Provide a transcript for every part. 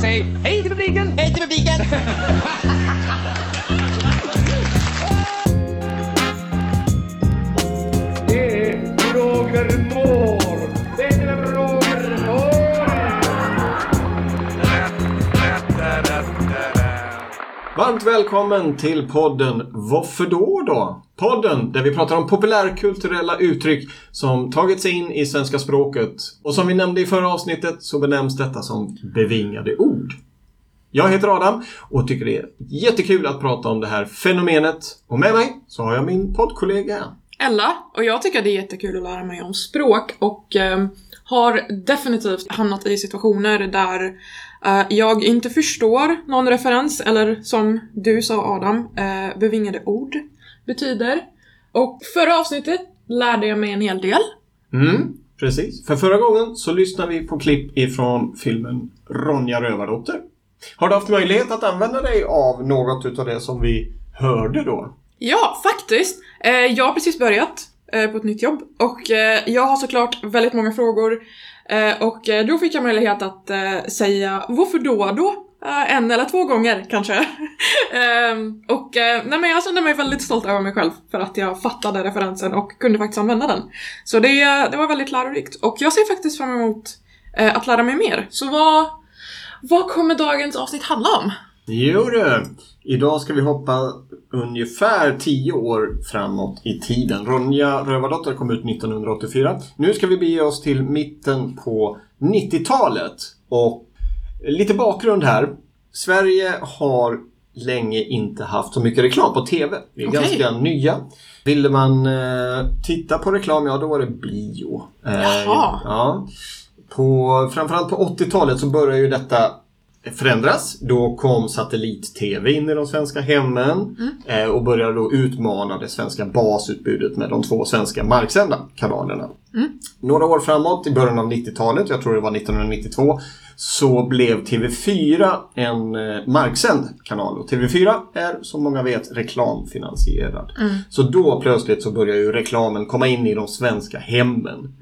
Säg hej till publiken! Hej till publiken! Det är Roger Moore! Det är Roger Moore! Varmt välkommen till podden Varför då då? Podden där vi pratar om populärkulturella uttryck som tagit sig in i svenska språket. Och som vi nämnde i förra avsnittet så benämns detta som bevingade ord. Jag heter Adam och tycker det är jättekul att prata om det här fenomenet. Och med mig så har jag min poddkollega. Ella, och jag tycker det är jättekul att lära mig om språk och eh, har definitivt hamnat i situationer där eh, jag inte förstår någon referens, eller som du sa Adam, eh, bevingade ord betyder. Och förra avsnittet lärde jag mig en hel del. Mm, precis. För förra gången så lyssnade vi på klipp ifrån filmen Ronja Rövardotter. Har du haft möjlighet att använda dig av något utav det som vi hörde då? Ja, faktiskt. Eh, jag har precis börjat eh, på ett nytt jobb och eh, jag har såklart väldigt många frågor och då fick jag möjlighet att säga varför då då? En eller två gånger kanske. Ehm, och eh, nej, men jag kände mig väldigt stolt över mig själv för att jag fattade referensen och kunde faktiskt använda den. Så det, eh, det var väldigt lärorikt och jag ser faktiskt fram emot eh, att lära mig mer. Så vad, vad kommer dagens avsnitt handla om? Jo du, idag ska vi hoppa ungefär 10 år framåt i tiden. Ronja Rövardotter kom ut 1984. Nu ska vi bege oss till mitten på 90-talet. Och lite bakgrund här. Sverige har länge inte haft så mycket reklam på TV. Vi är Okej. ganska nya. Ville man eh, titta på reklam, ja då var det bio. Eh, Jaha. Ja. På, framförallt på 80-talet så började ju detta förändras. Då kom satellit-TV in i de svenska hemmen eh, och började då utmana det svenska basutbudet med de två svenska marksända kanalerna. Några år framåt, i början av 90-talet, jag tror det var 1992, så blev TV4 en eh, marksänd kanal. Och TV4 är som många vet reklamfinansierad. Så då plötsligt så börjar ju reklamen komma in i de svenska hemmen.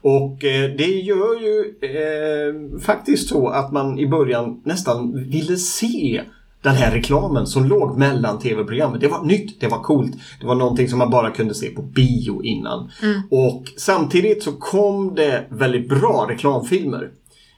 Och eh, det gör ju eh, faktiskt så att man i början nästan ville se den här reklamen som låg mellan tv-programmen. Det var nytt, det var coolt. Det var någonting som man bara kunde se på bio innan. Och samtidigt så kom det väldigt bra reklamfilmer.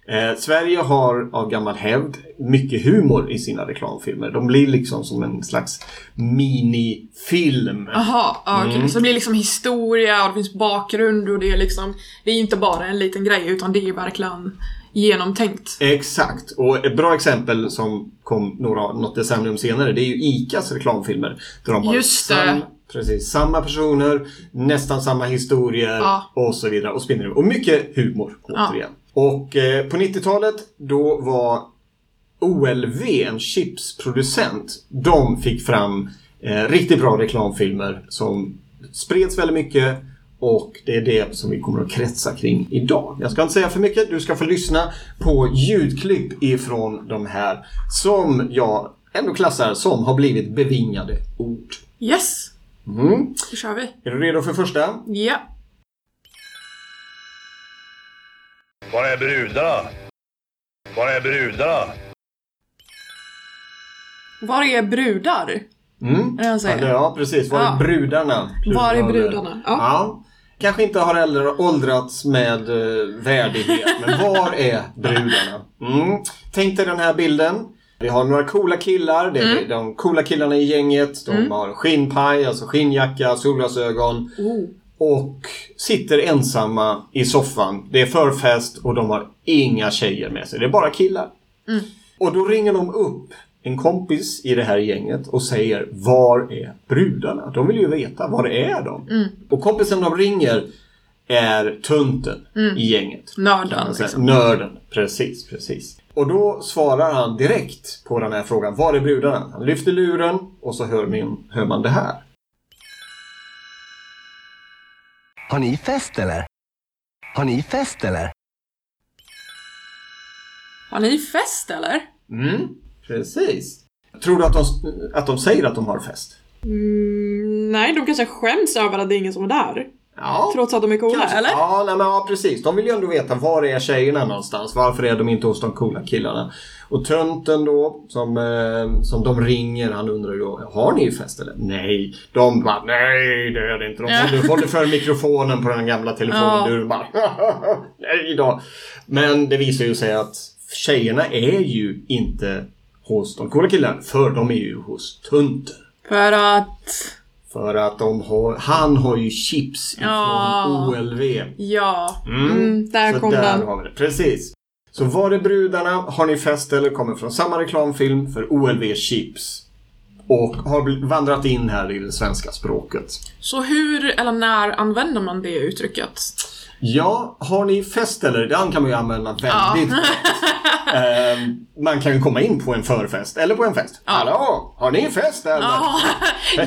Eh, Sverige har av gammal hävd mycket humor i sina reklamfilmer. De blir liksom som en slags minifilm. Jaha, ja, okej. Mm. Så det blir liksom historia och det finns bakgrund och det är liksom Det är inte bara en liten grej utan det är verkligen genomtänkt. Exakt. Och ett bra exempel som kom några, något decennium senare det är ju ICAs reklamfilmer. Där de har Just det. Samma, precis, samma personer, nästan samma historier Ja. och så vidare. Och spinner Och mycket humor Ja. Och eh, på 90-talet då var OLV, en chipsproducent, de fick fram eh, riktigt bra reklamfilmer som spreds väldigt mycket och det är det som vi kommer att kretsa kring idag. Jag ska inte säga för mycket, du ska få lyssna på ljudklipp ifrån de här som jag ändå klassar som har blivit bevingade ord. Yes! Mm. Då kör vi. Är du redo för första? Ja. Var är brudarna? Var är brudarna? Var är brudar? Mm. Är det? Ja, precis. Var är Ja. brudarna? Var är brudarna? Ja. Ja. Kanske inte har äldre åldrats med eh, värdighet, men var är brudarna? Mm. Tänk dig den här bilden. Vi har några coola killar. Det är Mm. de coola killarna i gänget. De har skinnpaj, alltså skinnjacka, solglasögon. Oh. Och sitter ensamma i soffan. Det är förfest och de har inga tjejer med sig. Det är bara killar. Mm. Och då ringer de upp en kompis i det här gänget och säger Var är brudarna? De vill ju veta, var är de? Mm. Och kompisen de ringer är tunten i gänget. Nörden liksom. Nörden, precis, precis. Och då svarar han direkt på den här frågan. Var är brudarna? Han lyfter luren och så hör man, hör man det här. Har ni fest eller? Har ni fest eller? Har ni fest eller? Mm, precis. Tror du att de, att de säger att de har fest? Mm, nej, de kanske skäms över att det är ingen som är där. Ja. Trots att de är coola, Kanske. eller? Ja, nej, men, ja, precis. De vill ju ändå veta var är tjejerna någonstans. Varför är de inte hos de coola killarna? Och tönten då, som, eh, som de ringer, han undrar ju då, har ni fest eller? Nej. De bara, nej det är det inte. De håller, håller för mikrofonen på den gamla telefonen. Bara, nej då. Men det visar ju sig att tjejerna är ju inte hos de coola killarna, för de är ju hos tönten. För att... För att de har, han har ju chips ifrån Ja. OLV. Ja. Mm, där Så kom där den. har vi det. Precis. Så Var är brudarna? Har ni fest eller kommer från samma reklamfilm för OLV Chips. Och har vandrat in här i det svenska språket. Så hur eller när använder man det uttrycket? Ja, har ni fest eller? Den kan man ju använda väldigt bra. Ehm, Man kan ju komma in på en förfest eller på en fest. Hallå, har ni fest eller? Ja,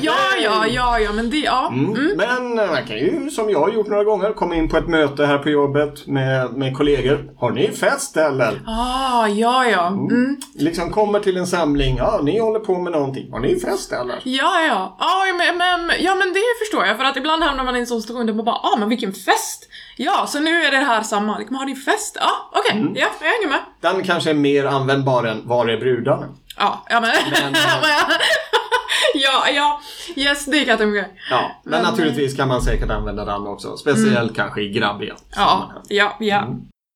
ja, ja, ja, ja, men det, ja. Mm. Men man kan ju, som jag har gjort några gånger, komma in på ett möte här på jobbet med, med kollegor. Har ni fest eller? Ah, ja, ja. Mm. Liksom kommer till en samling. Ja, ni håller på med någonting. Har ni fest eller? Ja, ja. Ja, men, men, ja, men det förstår jag. För att ibland hamnar man i en sån situation där man bara, ah, men vilken fest! Ja, så nu är det här samma. Liksom, har ni fest? Ja, okej. Mm. Ja, jag hänger med. Den kanske är mer användbar än Var är brudarna? Ja, ja men... Men- ja, ja. Yes, det tänka mig. Ja, men, naturligtvis kan man säkert använda den också. Speciellt kanske i grabbiga Ja, ja, ja.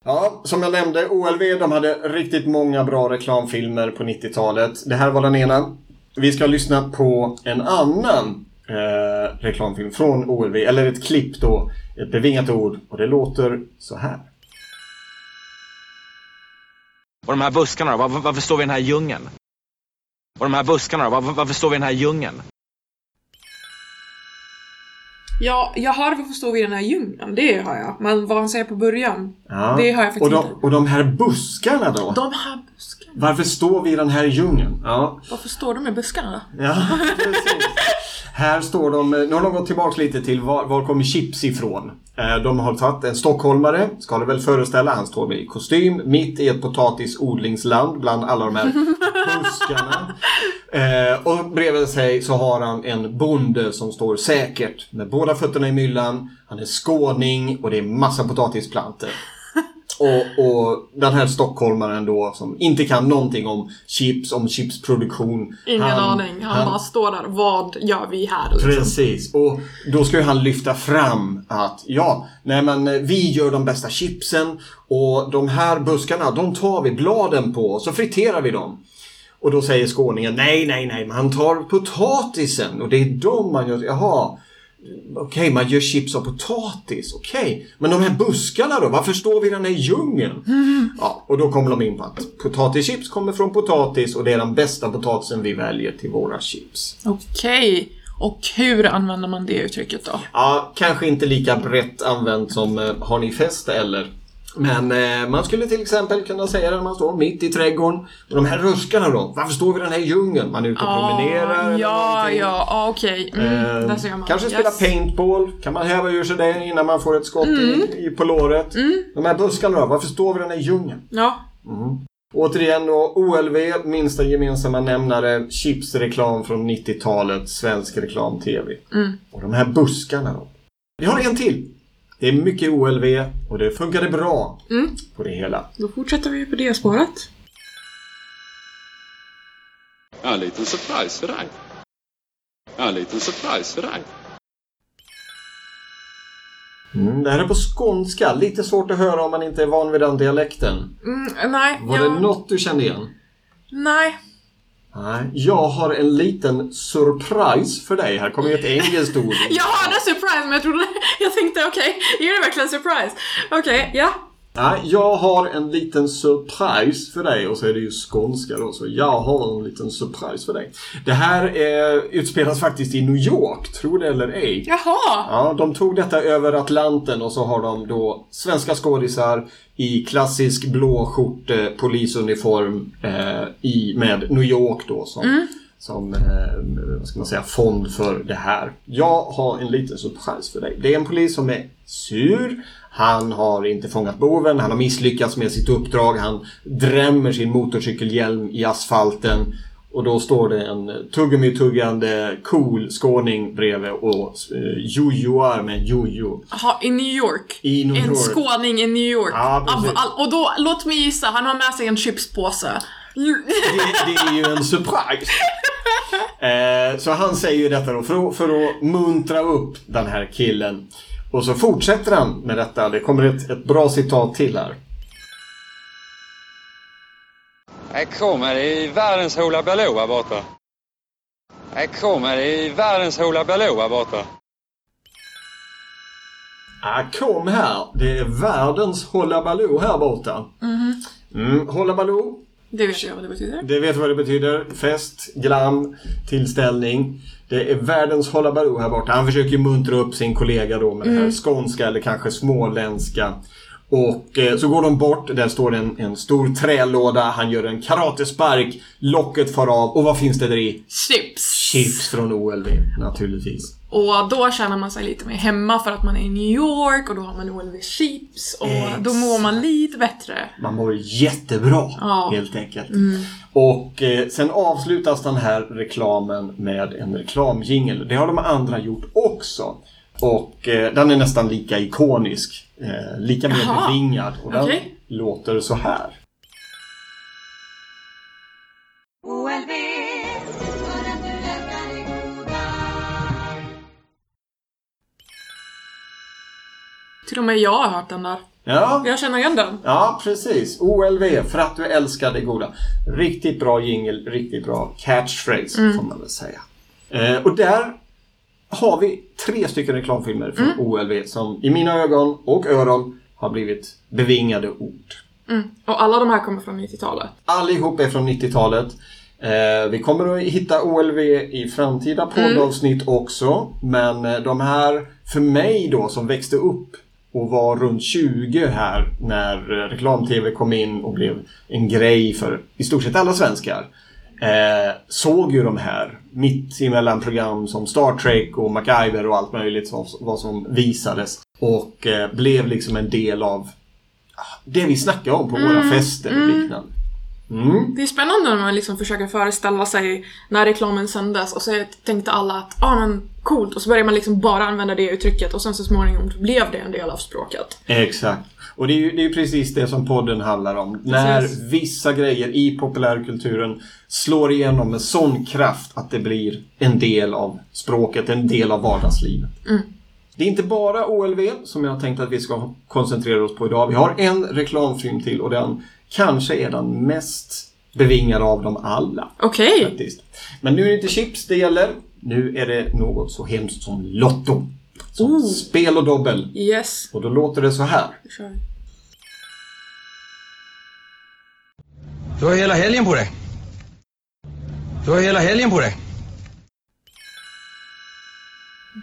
Ja, som jag nämnde, OLV de hade riktigt många bra reklamfilmer på 90-talet. Det här var den ena. Vi ska lyssna på en annan eh, reklamfilm från OLV, eller ett klipp då. Ett bevingat ord och det låter så här. Och de här buskarna då? Varför, varför står vi i den här djungeln? Och de här buskarna då? Varför, varför står vi i den här djungeln? Ja, jag har varför står vi i den här djungeln? Det har jag. Men vad han säger på början, Ja. det har jag faktiskt och de, inte. och de här buskarna då? De här buskarna. Varför står vi i den här djungeln? Ja, Varför står de i buskarna då? Ja, precis. Här står de, nu har de gått tillbaka lite till var, var kommer Chips ifrån. Eh, De har tagit en stockholmare, ska det väl föreställa. Han står med i kostym mitt i ett potatisodlingsland bland alla de här buskarna. Eh, och bredvid sig så har han en bonde som står säkert med båda fötterna i myllan. Han är skåning och det är massa potatisplantor. Och, och den här stockholmaren då som inte kan någonting om chips, om chipsproduktion. Ingen Han- aning. Han, bara står där. Vad gör vi här? Liksom. Precis, och då ska ju han lyfta fram att ja, nej men eh, vi gör de bästa chipsen och de här buskarna, de tar vi bladen på och så friterar vi dem. Och då säger skåningen nej, nej, nej, man tar potatisen och det är de man gör. Jaha, okej, man gör chips av potatis, okej. Men de här buskarna då, varför står vi i den här djungeln? Ja, och då kommer de in på att potatischips kommer från potatis och det är den bästa potatisen vi väljer till våra chips. Okej. Och hur använder man det uttrycket då? Ja, kanske inte lika brett använt som eh, Har ni fest eller? Men eh, man skulle till exempel kunna säga det när man står mitt i trädgården. Och de här ruskarna då? Varför står vi i den här djungeln? Man är ute och promenerar eller Ja, ja, ja, okej. Mm, Eh, kanske Yes. spela paintball. Kan man häva ur sig det innan man får ett skott i, i, på låret. De här buskarna då? Varför står vi i den här djungeln? Ja. Återigen då, OLV, minsta gemensamma nämnare, chipsreklam från 90-talet, svensk reklam-tv. Och de här buskarna då? Vi har en till. Det är mycket OLV och det funkade bra på det hela. Då fortsätter vi på det spåret. En liten surprise för dig. En liten surprise för dig. Mm, det här är på skånska, lite svårt att höra om man inte är van vid den dialekten. Mm, nej, Var ja, det något du kände igen? nej. Nej, jag har en liten surprise för dig. Här kommer ju ett engelskt ord. Jag hörde surprise men jag trodde... Jag tänkte okej, är det verkligen surprise? Okej, ja. Nej, jag har en liten surprise för dig och så är det ju skånska då, så jag har en liten surprise för dig. Det här eh, utspelas faktiskt i New York, tro det eller ej. Jaha. Ja, de tog detta över Atlanten och så har de då svenska skådisar i klassisk blå skjorte, polisuniform eh, i, med New York då som, som eh, vad ska man säga, fond för det här. Jag har en liten surprise för dig. Det är en polis som är sur. Han har inte fångat boven, han har misslyckats med sitt uppdrag, han drämmer sin motorcykelhjälm i asfalten Och då står det en tuggummi-tuggande cool skåning bredvid och eh, jojoar med jojo. Jaha, i New York. I New en York. skåning i New York. Ja, och då, låt mig gissa, han har med sig en chipspåse. Det, det är ju en surprise. Eh, så han säger ju detta då för att, för att muntra upp den här killen. Och så fortsätter han med detta. Det kommer ett, ett bra citat till här. Jag kommer i världens Hoola Baloo här borta. Jag kommer i världens Baloo här borta. Ah, kom här. Det är världens Hullabaloo här borta. Mm, Hullabaloo. Det vet jag vad det betyder. Det vet vad det betyder. Fest, glam, tillställning. Det är världens Hullabaloo här borta. Han försöker muntra upp sin kollega då med det här skånska eller kanske småländska. Och eh, så går de bort. Där står en, en stor trälåda. Han gör en karatespark. Locket far av. Och vad finns det där i? Chips. Chips från OLV naturligtvis. Och då känner man sig lite mer hemma för att man är i New York och då har man OLV chips och då mår man lite bättre. Man mår jättebra Ja. helt enkelt. Och eh, sen avslutas den här reklamen med en reklamjingel. Det har de andra gjort också. Och eh, den är nästan lika ikonisk. Eh, lika mer Jaha. bevingad. Och den låter så här. Till och med jag har hört den där. Ja, Jag känner igen den. ja precis. OLV, för att du älskar det goda. Riktigt bra jingle, riktigt bra catchphrase Mm. får man väl säga. Eh, och där har vi tre stycken reklamfilmer från Mm. OLV som i mina ögon och öron har blivit bevingade ord. Och alla de här kommer från 90-talet. Allihop är från 90-talet. Eh, vi kommer att hitta OLV i framtida poddavsnitt också. Men eh, de här, för mig då som växte upp och var runt 20 här när reklam-tv kom in och blev en grej för i stort sett alla svenskar. Eh, såg ju de här mitt emellan program som Star Trek och MacGyver och allt möjligt som, vad som visades. Och eh, blev liksom en del av ah, det vi snackar om på våra fester och liknande. Mm. Det är spännande när man liksom försöker föreställa sig när reklamen sändes och så tänkte alla att ah men coolt och så börjar man liksom bara använda det uttrycket och sen så småningom blev det en del av språket. Exakt. Och det är ju det är precis det som podden handlar om. När vissa grejer i populärkulturen slår igenom med sån kraft att det blir en del av språket, en del av vardagslivet. Det är inte bara OLV som jag tänkt att vi ska koncentrera oss på idag. Vi har en reklamfilm till och den kanske är den mest bevingade av dem alla. Okej! Faktiskt. Men nu är det inte chips det gäller. Nu är det något så hemskt som Lotto. Som spel och dobbel. Yes. Och då låter det så här. Du har hela helgen på dig. Du har hela helgen på dig.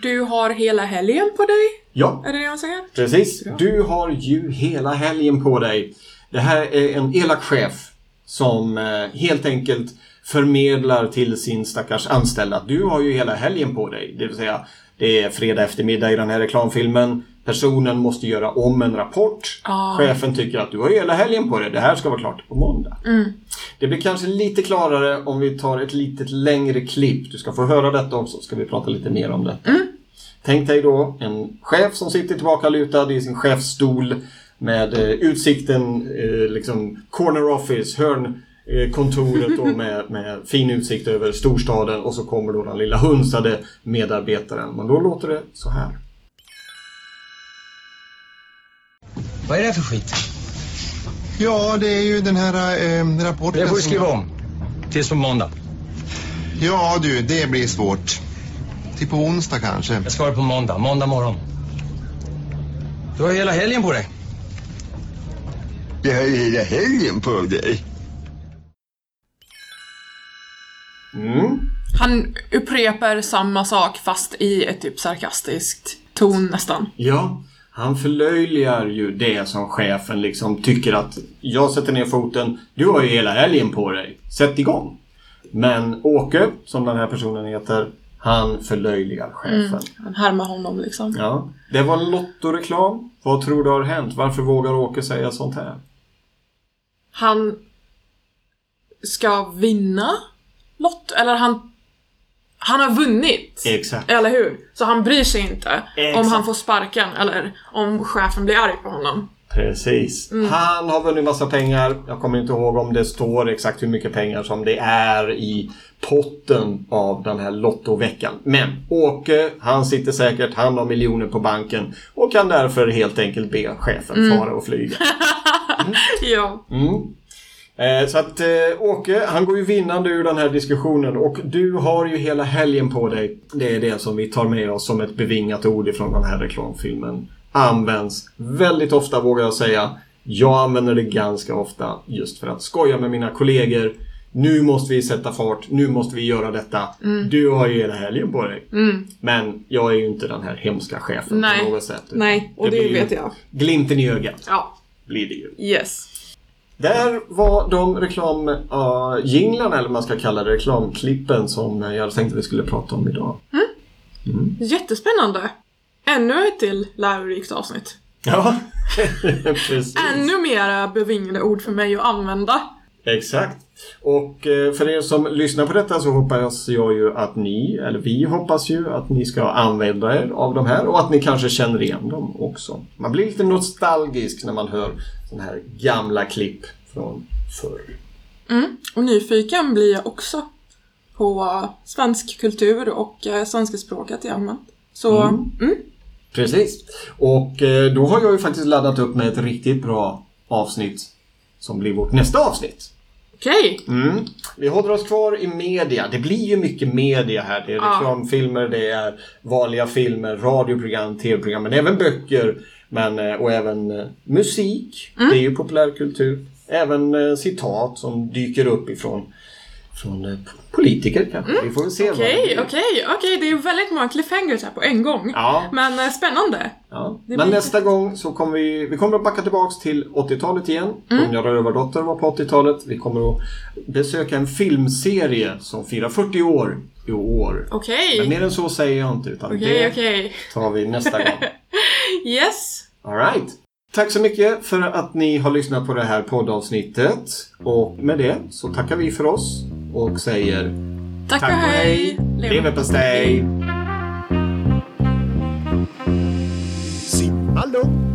Du har hela helgen på dig? Ja, Är det det han säger? precis. Du har ju hela helgen på dig. Det här är en elak chef som eh, helt enkelt förmedlar till sin stackars anställda att du har ju hela helgen på dig. Det vill säga, det är fredag eftermiddag i den här reklamfilmen. Personen måste göra om en rapport. Ah. Chefen tycker att du har hela helgen på dig. Det här ska vara klart på måndag. Det blir kanske lite klarare om vi tar ett litet längre klipp. Du ska få höra detta också, ska vi prata lite mer om detta. Tänk dig då en chef som sitter tillbaka lutad i sin chefsstol med eh, utsikten, eh, liksom corner office, hörn kontoret då med, med fin utsikt över storstaden och så kommer då den lilla hunsade medarbetaren. Men då låter det så här. Vad är det här för skit? Ja, det är ju den här eh, rapporten Det får du som skriva om. Tills på måndag. Ja du, det blir svårt. Till på onsdag kanske. Jag ska ha det på måndag. Måndag morgon. Du har hela helgen på dig. Jag har ju hela helgen på dig. Mm. Han upprepar samma sak fast i ett typ sarkastiskt ton nästan. Ja, han förlöjligar ju det som chefen liksom tycker att jag sätter ner foten, du har ju hela helgen på dig, sätt igång. Men Åke, som den här personen heter, han förlöjligar chefen. Han härmar honom liksom. Ja, det var Lotto-reklam. Vad tror du har hänt? Varför vågar Åke säga sånt här? Han ska vinna lott, eller han... Han har vunnit! Exakt. Eller hur? Så han bryr sig inte om Exakt. han får sparken eller om chefen blir arg på honom. Precis. Han har vunnit massa pengar. Jag kommer inte ihåg om det står exakt hur mycket pengar som det är i potten av den här Lottoveckan. Men Åke, han sitter säkert, han har miljoner på banken och kan därför helt enkelt be chefen fara och flyga. Ja. Mm. Eh, Så att eh, Åke, han går ju vinnande ur den här diskussionen och du har ju hela helgen på dig. Det är det som vi tar med oss som ett bevingat ord ifrån den här reklamfilmen. Används väldigt ofta vågar jag säga. Jag använder det ganska ofta just för att skoja med mina kollegor. Nu måste vi sätta fart, nu måste vi göra detta. Du har ju hela helgen på dig. Men jag är ju inte den här hemska chefen Nej. på något sätt. Nej, och det ju vet jag. Glimten i ögat Ja. blir det ju. Yes. Där var de reklamjinglarna, eller vad man ska kalla det, reklamklippen som jag hade tänkt att vi skulle prata om idag. Jättespännande. Ännu ett till lärorikt avsnitt. Ja, precis. Ännu mera bevingade ord för mig att använda. Exakt. Och eh, för er som lyssnar på detta så hoppas jag ju att ni, eller vi hoppas ju att ni ska använda er av de här och att ni kanske känner igen dem också. Man blir lite nostalgisk när man hör sådana här gamla klipp från förr. Mm. Och nyfiken blir jag också på svensk kultur och eh, svenska språket i allmänt. Så, mm. Precis. Och eh, då har jag ju faktiskt laddat upp med ett riktigt bra avsnitt som blir vårt nästa avsnitt. okej. Mm. Vi håller oss kvar i media. Det blir ju mycket media här. Det är reklamfilmer, det är vanliga filmer, radioprogram, tv-program, men även böcker. Men, eh, och även eh, musik. Mm. Det är ju populärkultur. Även eh, citat som dyker upp ifrån från politiker kanske. Vi får väl se. Mm. Okej, okej, okej. Det är ju väldigt många cliffhangers här på en gång. Ja. Men spännande. Ja. Men blir- nästa gång så kommer vi, vi kommer att backa tillbaks till 80-talet igen. Mm. Ronja Rövardotter var på 80-talet. Vi kommer att besöka en filmserie som firar 40 år i år. Okej. Men mer än så säger jag inte utan Okej, det okej. tar vi nästa gång. Yes. Alright. Tack så mycket för att ni har lyssnat på det här poddavsnittet. Och med det så tackar vi för oss och säger Tack och hej. Leverpastej! Simma lugnt.